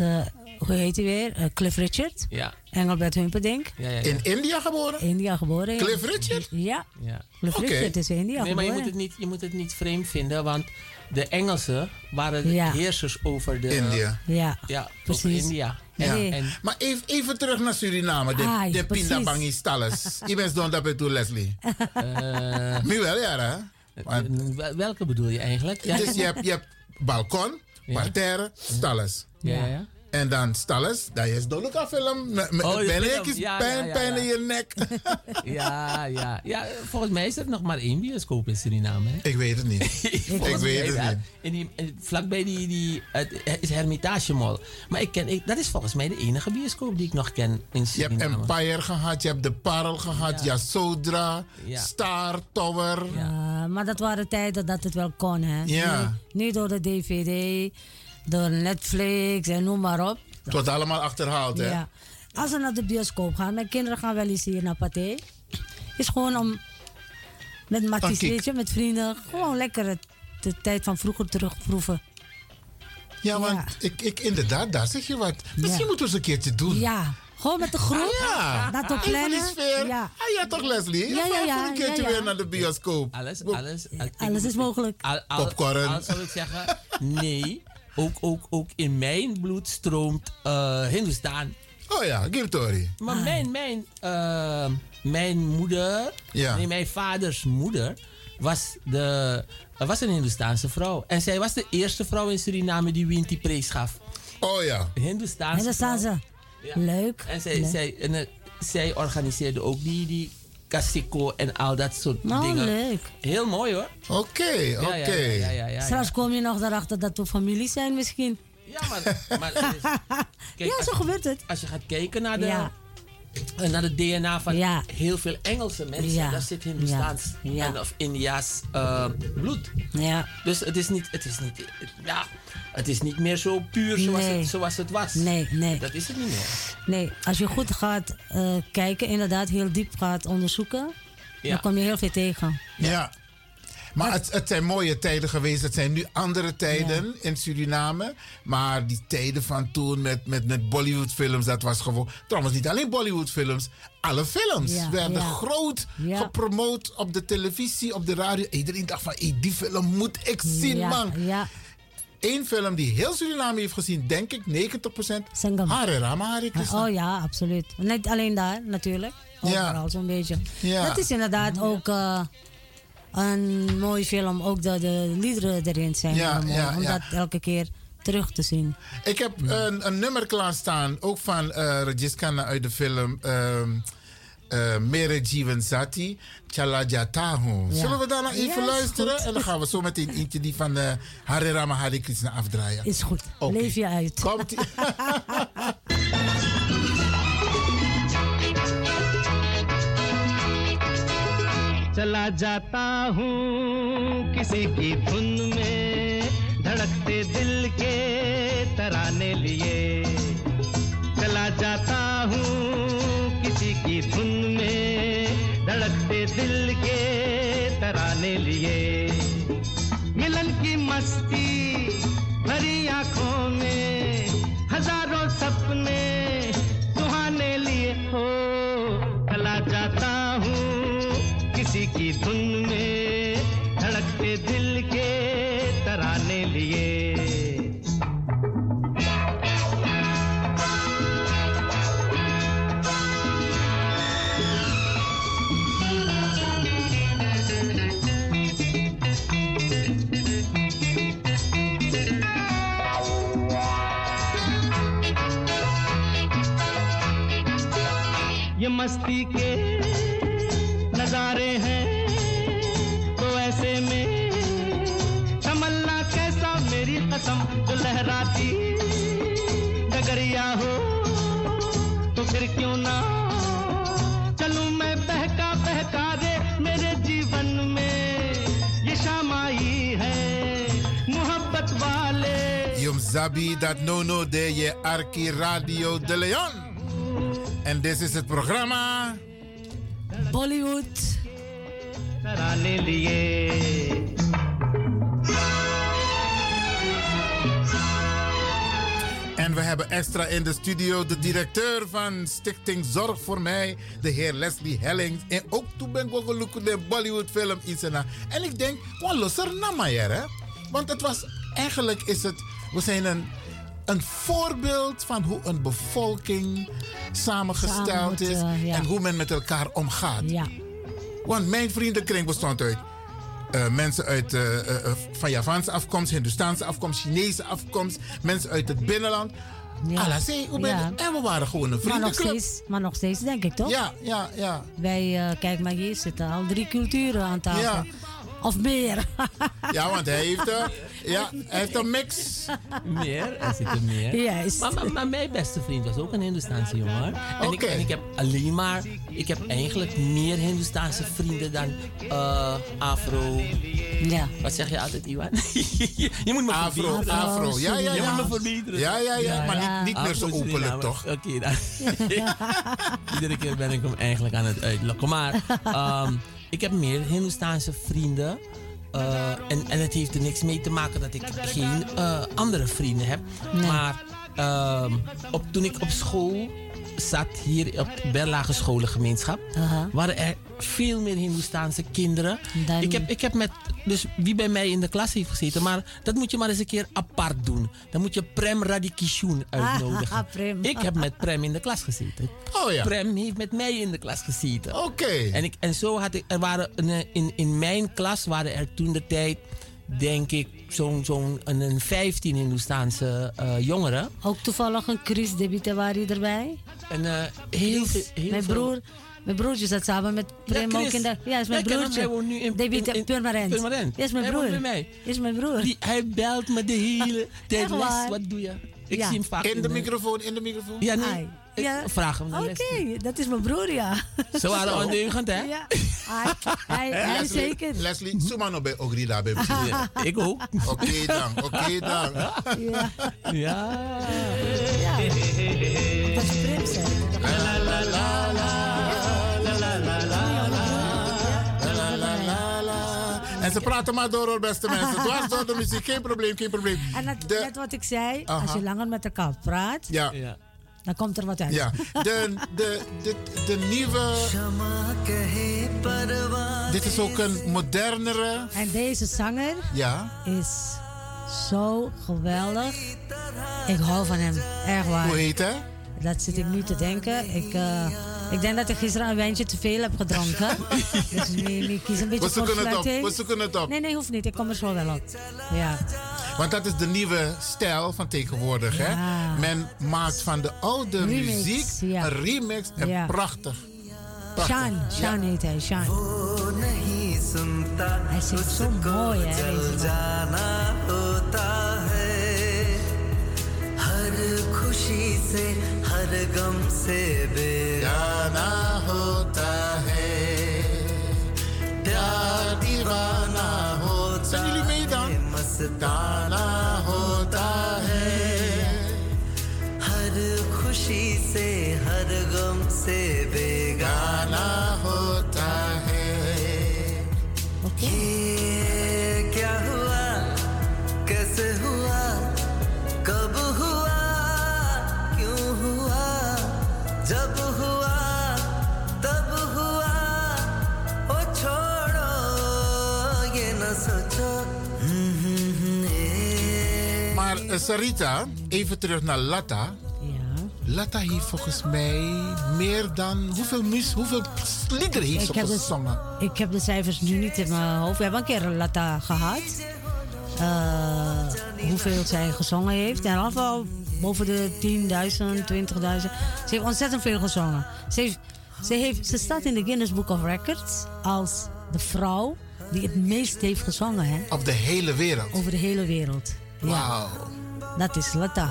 hoe heet hij weer? Eh, Cliff Richard. Ja. Engelbert Humperdinck. Ja, ja, ja. In India geboren? India geboren. ja. Cliff Richard? Ja. Ja. Cliff Richard is in India Nee, maar je geboren. moet, het niet, je moet het niet vreemd vinden, want de Engelsen waren de Ja. heersers over de... India. Ja, Ja, over precies. India. Ja. En, en, Maar even, even terug naar Suriname. De, Ai, de pindabangi stalles. Je bent dan dat toe, Leslie. eh, Nu wel, ja, hè? Want, wel- welke bedoel je eigenlijk? Ja. Dus je hebt, je hebt balkon, parterre, stalles. Ja, ja, ja. En dan stalles, dat is film. Met, met Oh, de ben film. ik is Ja, pijn, ja, ja, pijn in je nek. Ja, ja, ja. Volgens mij is er nog maar één bioscoop in Suriname. Hè? Ik weet het niet. Volgens ik weet het niet. In die, in- vlakbij die, die het, is Hermitage Mall. Maar ik ken, ik, dat is volgens mij de enige bioscoop die ik nog ken in Je hebt Suriname. Empire gehad, je hebt de Parel gehad, Ja. Yasodra, Ja. Star, Tower. Ja, maar dat waren tijden dat het wel kon, hè? Ja. Nu, nu door de DVD, door Netflix en noem maar op. Het wordt allemaal achterhaald, hè? Ja. Als we naar de bioscoop gaan, mijn kinderen gaan wel eens hier naar Pathé. Is gewoon om met matties, kiek. weet je, met vrienden, gewoon lekker het, de tijd van vroeger terugproeven. Ja, want Ja. Ik, ik, inderdaad, daar zeg je wat. Misschien Ja. moeten we eens een keertje doen. Ja, Gewoon met de groep. Ja, Dat we even plannen. die sfeer. Ja. Ah, ja, toch Leslie? Ja, ja, een keertje ja, ja. weer naar de bioscoop. Alles, alles. Alles is mogelijk. Al, al, Popcorn. Al zou ik zeggen, nee. Ook, ook, ook in mijn bloed stroomt eh Hindustan. Oh ja, Giltori. Maar mijn, mijn, eh, mijn moeder, Ja. nee, mijn vaders moeder, was, de, was een Hindustaanse vrouw. En zij was de eerste vrouw in Suriname die Winti prijs gaf. Oh ja. Hindustaanse ze. Ja. Leuk. En zij, Leuk. zij, en, eh, zij organiseerde ook die, die Kasiko en al dat soort Nou, dingen. leuk. Heel mooi hoor. Oké, oké. ja, ja, ja, ja, ja. Straks kom je nog erachter dat we familie zijn misschien. Ja, maar, maar kijk, ja, als- zo gebeurt het. Als je gaat kijken naar de, Ja. Naar de DNA van Ja. heel veel Engelse mensen, Ja. daar zit Hindustaans Ja. En of Indiaas eh, bloed. Ja. Dus het is niet, het is niet, ja, het is niet meer zo puur zoals, Nee. het, zoals het was. Nee, nee. Dat is het niet meer. Nee, als je goed gaat eh, kijken, inderdaad heel diep gaat onderzoeken, Ja. dan kom je heel veel tegen. Ja. Maar het, het zijn mooie tijden geweest. Het zijn nu andere tijden in Suriname. Maar die tijden van toen met, met, met Bollywoodfilms, dat was gewoon... Trouwens, niet alleen Bollywoodfilms. Alle films Ja, werden ja. groot gepromoot op de televisie, op de radio. Iedereen dacht van, hey, die film moet ik zien, man. Ja, Eén film die heel Suriname heeft gezien, denk ik, 90%. Hare Rama, Hare Krishna. oh ja, absoluut. Niet alleen daar natuurlijk. Overal zo'n beetje. Dat is inderdaad ook eh, een mooie film. Ook de, de liederen erin zijn Ja, heel mooi, ja, om ja. dat elke keer terug te zien. Ik heb een, een nummer klaarstaan, ook van uh, uit de film ehm eh, Mere Jeevan. Ja. Zullen we daarna even Ja, luisteren? goed. En dan gaan we zo meteen eentje die van uh, Hare Rama Hare Krishna afdraaien. Is goed. Leef je uit. Komt-ie. चला जाता हूँ किसी की धुन में धड़कते दिल के तराने लिए। चला जाता हूँ किसी की धुन में धड़कते दिल के तराने लिए। मिलन की मस्ती मस्ती के नजारे हैं तो ऐसे में तमन्ना कैसा मेरी कसम जो लहराती डगरिया हो तो फिर क्यों ना चलूँ मैं बहका बहका रे मेरे जीवन में ये शाम आई है मोहब्बत वाले Yum Zabi, dat no no de je Arki Radio de. En dit is het programma. Bollywood. En we hebben extra in de studio de directeur van Stichting Zorg voor Mij, de heer Leslie Hellings. En ook toen ben ik ook de Bollywood-film Isena. En ik denk, wat losser nou naam hè? Want het was, eigenlijk is het, we zijn een een voorbeeld van hoe een bevolking samengesteld Samen is. ja. En hoe men met elkaar omgaat. Ja. Want mijn vriendenkring bestond uit eh, mensen uit eh, eh, van Javaanse afkomst, Hindustaanse afkomst, Chinese afkomst, mensen uit het binnenland. Ja. Hoe ben. En we waren gewoon een Maar nog, vriendenclub. steeds, maar nog steeds, denk ik toch? Ja, ja, ja. Wij, eh, kijk maar hier, zitten al drie culturen aan tafel. Ja. Of meer. Ja, want hij heeft, eh, ja, hij heeft een mix. Meer, er zitten meer. Juist. Maar, maar, maar mijn beste vriend was ook een Hindustaanse jongen. En, ik, Oké. en ik heb alleen maar, ik heb eigenlijk meer Hindustaanse vrienden dan eh, Afro. Ja. Wat zeg je altijd, Iwan? je moet me Afro, verbeteren. afro. Ja, ja, Je ja. moet me verbeteren. Ja, ja, ja, maar niet, niet meer zo Afro openlijk, Suriname. toch? Oké, dan. Iedere keer ben ik hem eigenlijk aan het uitlokken. Maar ehm, ik heb meer Hindoestaanse vrienden. eh, en, en het heeft er niks mee te maken dat ik geen eh, andere vrienden heb. Nee. Maar ehm, op, toen ik op school zat hier op de Berlage scholengemeenschap, waren er veel meer Hindoestaanse kinderen. Dan- Ik heb, ik heb met, dus wie bij mij in de klas heeft gezeten, maar dat moet je maar eens een keer apart doen. Dan moet je Prem Radikishun uitnodigen. Ah, Prem. Ik heb met Prem in de klas gezeten. Oh ja. Prem heeft met mij in de klas gezeten. Oké. En, ik, en zo had ik, er waren in, in mijn klas waren er toen de tijd, denk ik, zo'n zo'n een, een 15 Hindoestaanse eh, jongeren. Ook toevallig een Chris Debitewari erbij. En eh, heel, veel- heel mijn veel- broer, mijn broertje zat samen met Prem ook Chris. in de... Ja, is mijn Ja, broertje. Hij woont nu in- in- in- Purmerend. Purmerend. Ja, is mijn Hij broer. woont bij mij. Is mijn broer. Die, hij belt me de hele tijd. Wat doe je? Ik Ja. zie hem vaak In de microfoon, in de microfoon. Ja, nee. Ik Ja. vraag hem Oké, dat is mijn broer, ja. Ze waren ondeugend, hè? Ja, hij, hij, hij Leslie, zeker. Leslie, Sumano bij Ogrida bij Ja, ik ook. Oké dan, oké dan. Ja. Ja. En ze praten maar door hoor, beste mensen. Dwars door de muziek, geen probleem, geen probleem. En net, De- net wat ik zei, als je langer met elkaar praat, Ja. dan komt er wat uit. Ja, de, de, de, de nieuwe. Dit is ook een modernere. En deze zanger Ja. is zo geweldig. Ik hou van hem, erg waar. Hoe heet hij? Dat zit ik nu te denken. Ik, eh, ik denk dat ik gisteren een wijntje te veel heb gedronken. dus nu, nu kies een beetje We zoeken het op, we zoeken het op. Nee, nee, hoeft niet. Ik kom er zo wel op. Ja. Want dat is de nieuwe stijl van tegenwoordig. Hè? Ja. Men maakt van de oude Remix, muziek ja. een remix en Ja. prachtig. Prachtig. Sean, Sean heet hij, Sean. Hij zingt zo mooi, hè, खुशी से हर गम से बेगाना होता है प्यार दीवाना होता dan? मस्ताना Sarita, even terug naar Latta. Latta heeft volgens mij meer dan. Hoeveel, mus, hoeveel liederen heeft ze de, gezongen? ik heb de cijfers nu niet in mijn hoofd. We hebben een keer Latta gehad. Eh, hoeveel zij gezongen heeft. Ieder geval boven de 10.000, 20.000. Ze heeft ontzettend veel gezongen. Ze, heeft, ze, heeft, ze staat in de Guinness Book of Records als de vrouw die het meest heeft gezongen. Hè? Op de hele wereld. Over de hele wereld. Ja. Wauw. Dat is Latta.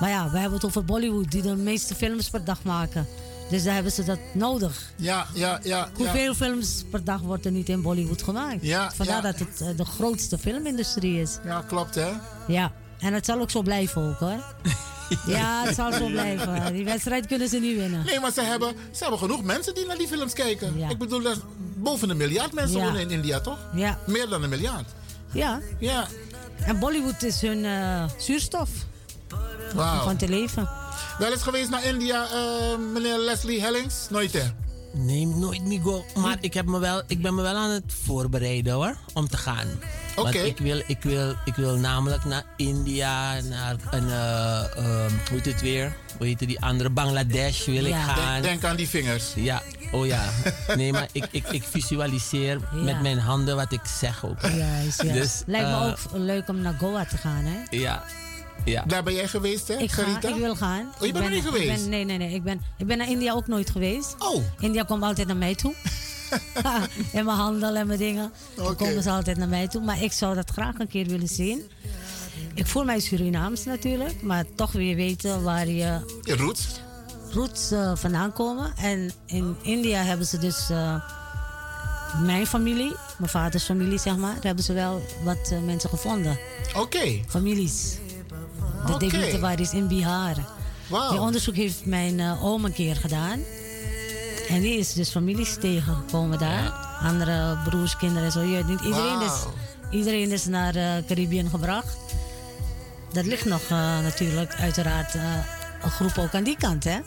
Maar ja, we hebben het over Bollywood, die de meeste films per dag maken. Dus daar hebben ze dat nodig. Ja, ja, ja. Hoeveel films per dag wordt er niet in Bollywood gemaakt? Ja, Vandaar ja. dat het eh, de grootste filmindustrie is. Ja, klopt hè? Ja, en het zal ook zo blijven ook hoor. ja, het zal zo blijven. Die wedstrijd kunnen ze niet winnen. Nee, maar ze hebben, ze hebben genoeg mensen die naar die films kijken. Ik bedoel, boven een miljard mensen Ja. wonen in India, toch? Ja. Meer dan een miljard. Ja. Ja. En Bollywood is hun eh, zuurstof. Om van te leven. Wel eens geweest naar India, eh, meneer Leslie Hellings? Nooit hè? Nee, nooit Migo. Maar ik, heb me wel, ik ben me wel aan het voorbereiden hoor, om te gaan. Want Oké. ik wil, ik, wil, ik wil namelijk naar India, naar een, eh, ehm, hoe heet het weer? Hoe heet die andere? Bangladesh wil ik Ja. gaan. Denk, denk aan die vingers. Ja, oh ja. Nee, maar ik, ik, ik visualiseer met mijn handen wat ik zeg ook. Juist, ja. Dus, Lijkt me eh, ook leuk om naar Goa te gaan, hè? Ja, ja. Daar ben jij geweest, hè? Ik, ga, ik wil gaan. Oh, je Ik bent er niet ik geweest? ben- nee, nee, nee. Ik ben, ik ben naar India ook nooit geweest. Oh. India komt altijd naar mij toe. en mijn handel en mijn dingen. Dan Oké. komen ze altijd naar mij toe. Maar ik zou dat graag een keer willen zien. Ik voel mij Surinaams natuurlijk. Maar toch weer weten waar je Je roots. Roots eh, vandaan komen. En in India hebben ze dus... eh, mijn familie, mijn vaders familie zeg maar... daar hebben ze wel wat eh, mensen gevonden. Oké. Families. De okay. waar is in Bihar. Wauw. Die onderzoek heeft mijn oom een keer gedaan. En die is dus families tegengekomen daar. Andere broers, kinderen en zo. Niet, iedereen, is, iedereen is naar de Caribbean gebracht. Dat ligt nog natuurlijk uiteraard groep ook aan die kant, hè?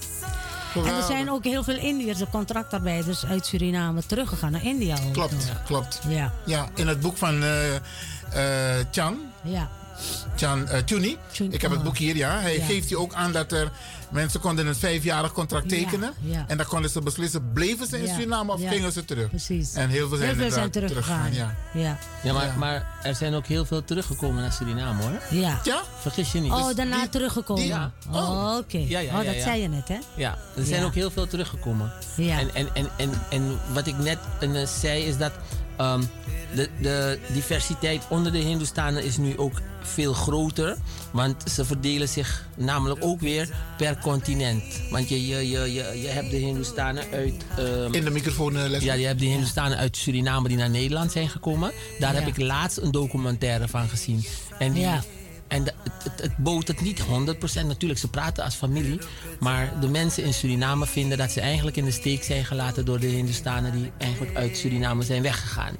En er zijn ook heel veel Indiërs, contractarbeiders uit Suriname teruggegaan naar India. Klopt, klopt. Ja. Ja, in het boek van eh eh, Chan, Ja. Chan eh, Chuni. Ik heb het boek hier, ja. Hij Ja. geeft hier ook aan dat er mensen konden een vijfjarig contract tekenen. ja. En dan konden ze beslissen, bleven ze in Ja, Suriname of ja. gingen ze terug? Precies. En heel veel zijn, Heel veel zijn teruggegaan. Ja. Ja. Ja, maar, Ja. maar er zijn ook heel veel teruggekomen naar Suriname hoor. Ja. Ja? Vergis je niet. Oh, Dus daarna die- teruggekomen. die- ja. Oh, oké. Ja, ja, oh, dat ja. zei je net, hè? Ja, er zijn Ja. ook heel veel teruggekomen. Ja. En, en, en, en, en wat ik net eh, zei is dat ehm, de, de diversiteit onder de Hindoestanen is nu ook veel groter. Want ze verdelen zich namelijk ook weer per continent. Want je, je, je, je, je hebt de Hindoestanen uit... ehm, In de microfoon, eh. Ja, je hebt de Hindoestanen uit Suriname die naar Nederland zijn gekomen. Daar Ja. heb ik laatst een documentaire van gezien. En die, Ja. en de- het, het, het bood het niet 100%. Natuurlijk, ze praten als familie. Maar de mensen in Suriname vinden dat ze eigenlijk in de steek zijn gelaten door de Hindustanen die eigenlijk uit Suriname zijn weggegaan.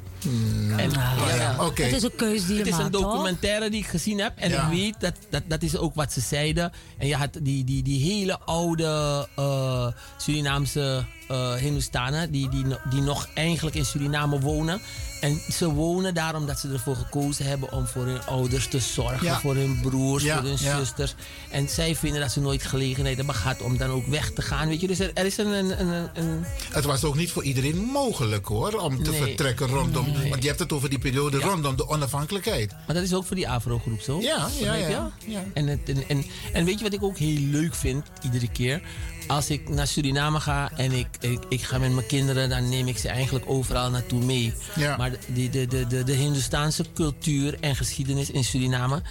En, Ah, ja, oké. Het is een die je het is maakt, een toch? documentaire die ik gezien heb. En Ja. ik weet dat, dat dat is ook wat ze zeiden. En je had die, die, die hele oude eh, Surinaamse eh Hindustanen. Die, die, die nog eigenlijk in Suriname wonen. En ze wonen daar omdat ze ervoor gekozen hebben om voor hun ouders te zorgen. Ja. Voor hun broers, Ja, voor hun ja. zusters. En zij vinden dat ze nooit gelegenheid hebben gehad om dan ook weg te gaan. Weet je, dus er, er is een, een, een, een Het was ook niet voor iedereen mogelijk hoor, om te Nee. vertrekken rondom. Want je hebt het over die periode rondom de onafhankelijkheid. Maar dat is ook voor die Afro-groep zo. Ja, ja, ja, ja. En, het, en, en, en weet je wat ik ook heel leuk vind, iedere keer? Als ik naar Suriname ga en ik, ik, ik ga met mijn kinderen, dan neem ik ze eigenlijk overal naartoe mee. Ja. Maar de, de, de, de, de Hindustaanse cultuur en geschiedenis in Suriname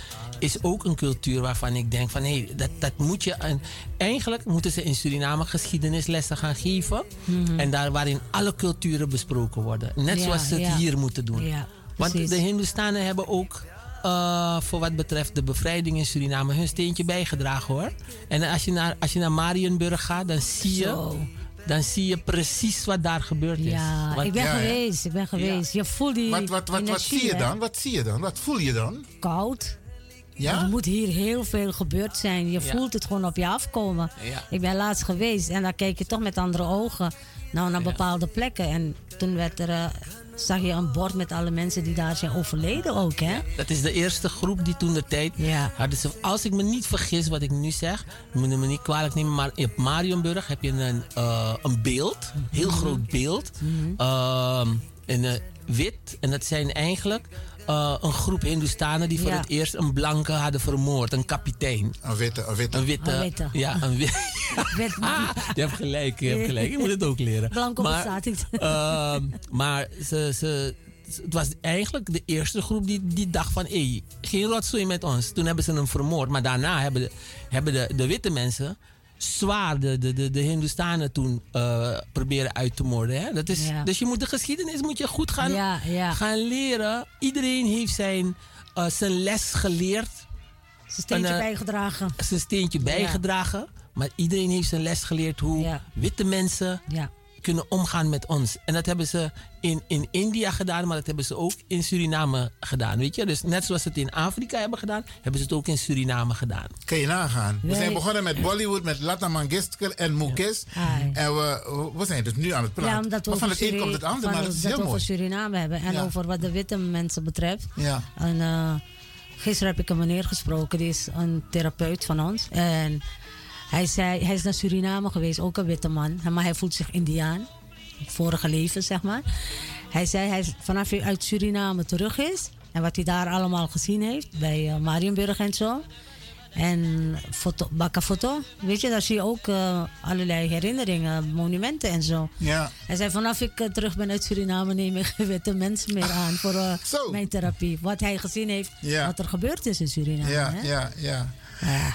is ook een cultuur waarvan ik denk van hé, hey, dat, dat moet je. En eigenlijk moeten ze in Suriname geschiedenislessen gaan geven. Mhm. En daar waarin alle culturen besproken worden. Net Ja, zoals ze het ja. hier moeten doen. Ja, Want de Hindustanen hebben ook eh, voor wat betreft de bevrijding in Suriname hun steentje bijgedragen hoor. En als je naar, als je naar Marienburg gaat, dan zie je, Zo. dan zie je precies wat daar gebeurd is. Ja, Want- ik ben Ja, ja. geweest. Ik ben geweest. Je voelt die Wat, wat, wat, wat zie je dan? Wat zie je dan? Wat voel je dan? Koud. Ja? Er moet hier heel veel gebeurd zijn. Je Ja. voelt het gewoon op je afkomen. Ja. Ik ben laatst geweest en dan kijk je toch met andere ogen nou, naar bepaalde plekken. En toen werd er, eh, zag je een bord met alle mensen die daar zijn overleden ook. Hè? Dat is de eerste groep die toen de tijd Ja. hadden ze. Als ik me niet vergis wat ik nu zeg, moet je me niet kwalijk nemen, maar op Marienburg heb je een, eh, een beeld, heel Mhm. groot beeld, in eh, wit. En dat zijn eigenlijk eh, een groep Hindustanen die voor Ja. het eerst een blanke hadden vermoord, een kapitein. Een witte, een witte. Een witte. Een witte. Ja, een witte. Werd- je hebt gelijk, je hebt gelijk. Je moet het ook leren. Blanco maar, bestaat niet. ehm, maar ze, ze, het was eigenlijk de eerste groep die, die dacht van... Hé, geen rotzooi met ons. Toen hebben ze hem vermoord. Maar daarna hebben de, hebben de, de witte mensen zwaar de, de, de, de Hindustanen toen eh, proberen uit te moorden. Hè? Dat is, Ja. Dus je moet de geschiedenis moet je goed gaan, Ja, ja. gaan leren. Iedereen heeft zijn, eh, zijn les geleerd Zijn steentje En, eh, bijgedragen. zijn steentje bijgedragen. Maar iedereen heeft zijn les geleerd hoe witte mensen Ja. Kunnen omgaan met ons. En dat hebben ze in, in India gedaan, maar dat hebben ze ook in Suriname gedaan. Weet je? Dus net zoals ze het in Afrika hebben gedaan, hebben ze het ook in Suriname gedaan. Kan je nagaan. We zijn begonnen met Bollywood, met Lata Mangeshkar en Mukesh. Ai. En we, we zijn dus nu aan het praten. Ja, omdat we maar van het een komt het ander, maar het is dat heel we mooi. over Suriname hebben. En Ja. over wat de witte mensen betreft. Ja. En, eh, gisteren heb ik een meneer gesproken, die is een therapeut van ons. En hij, zei, hij is naar Suriname geweest, ook een witte man. Maar hij voelt zich Indiaan. Vorige leven, zeg maar. Hij zei, hij is, vanaf hij uit Suriname terug is... en wat hij daar allemaal gezien heeft, bij eh, Marienburg en zo... En foto, bakkafoto, weet je, daar zie je ook eh, allerlei herinneringen, monumenten en zo. Ja. Hij zei, vanaf ik eh, terug ben uit Suriname neem ik witte mensen meer aan voor mijn therapie. Wat hij gezien heeft, Ja. wat er gebeurd is in Suriname. Ja, hè? ja, ja.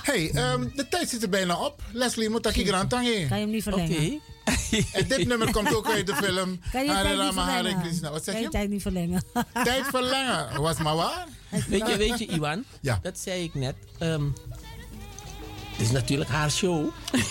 Hey, ehm, de tijd zit er bijna op. Leslie, moet ik hier aan Kan je hem niet verlengen? Oké. En dit nummer komt ook uit de film. Kan je tijd niet Rama, Hare verlengen? Krishna. Wat zeg Kan je je? tijd niet verlengen? Tijd verlengen. Was maar waar? Weet je, weet je Iwan? Ja. Dat zei ik net. Ehm, Het is natuurlijk haar show.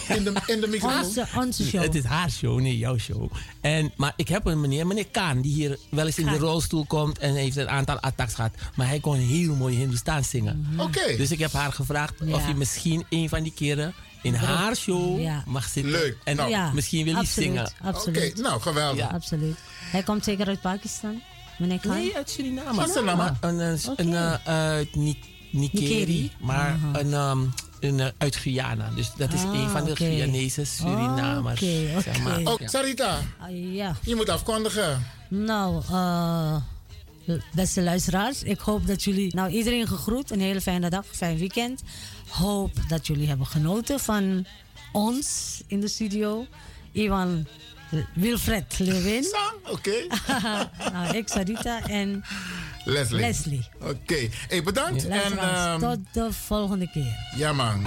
In de, in de microfoon? Onze, onze show. Het is haar show, niet jouw show. En, maar ik heb een meneer, meneer Kaan, die hier wel eens in de Kaan. rolstoel komt en heeft een aantal attacks gehad. Maar hij kon heel mooi Hindoestaans zingen. Oké. Dus ik heb haar gevraagd Ja. of je misschien een van die keren in haar show Ja. mag zitten. Leuk. En Nou, Ja, misschien wil hij zingen. Absoluut. Oké, nou geweldig. Ja. Absoluut. Hij komt zeker uit Pakistan, meneer Khan? Nee, uit Suriname. Van Suriname? Maar een, een, een, eh, uit Nikeri, maar een, ehm, een, eh, uit Guyana. Dus dat is Ah, een van de oké. Guyanese Surinamers. Oké, zeg maar. Oh. Sarita, Ah, ja. je moet afkondigen. Nou, eh, beste luisteraars, ik hoop dat jullie, nou iedereen gegroet, een hele fijne dag, fijn weekend. Hoop dat jullie hebben genoten van ons in de studio. Iwan Wilfred Lewin. Oké. nou, ik Sarita en Leslie. Leslie. Oké. Hey, bedankt. En, ehm, tot de volgende keer. ja man.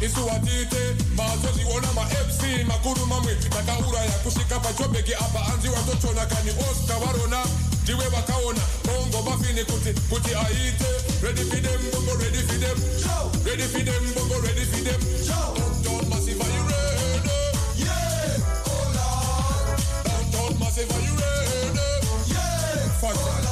Isuwatite mazozi ona ma FC makuru mamwe takaura ya kushika pachobeki apa anzi watotona kani Oscar varona ndiwe vakaona bongo bafini kuti kuti aite ready for them bongo ready for them ready for them bongo ready for them. Downtown massive are you ready? Yeah oh lord. Downtown massive are you ready? Yeah oh fuck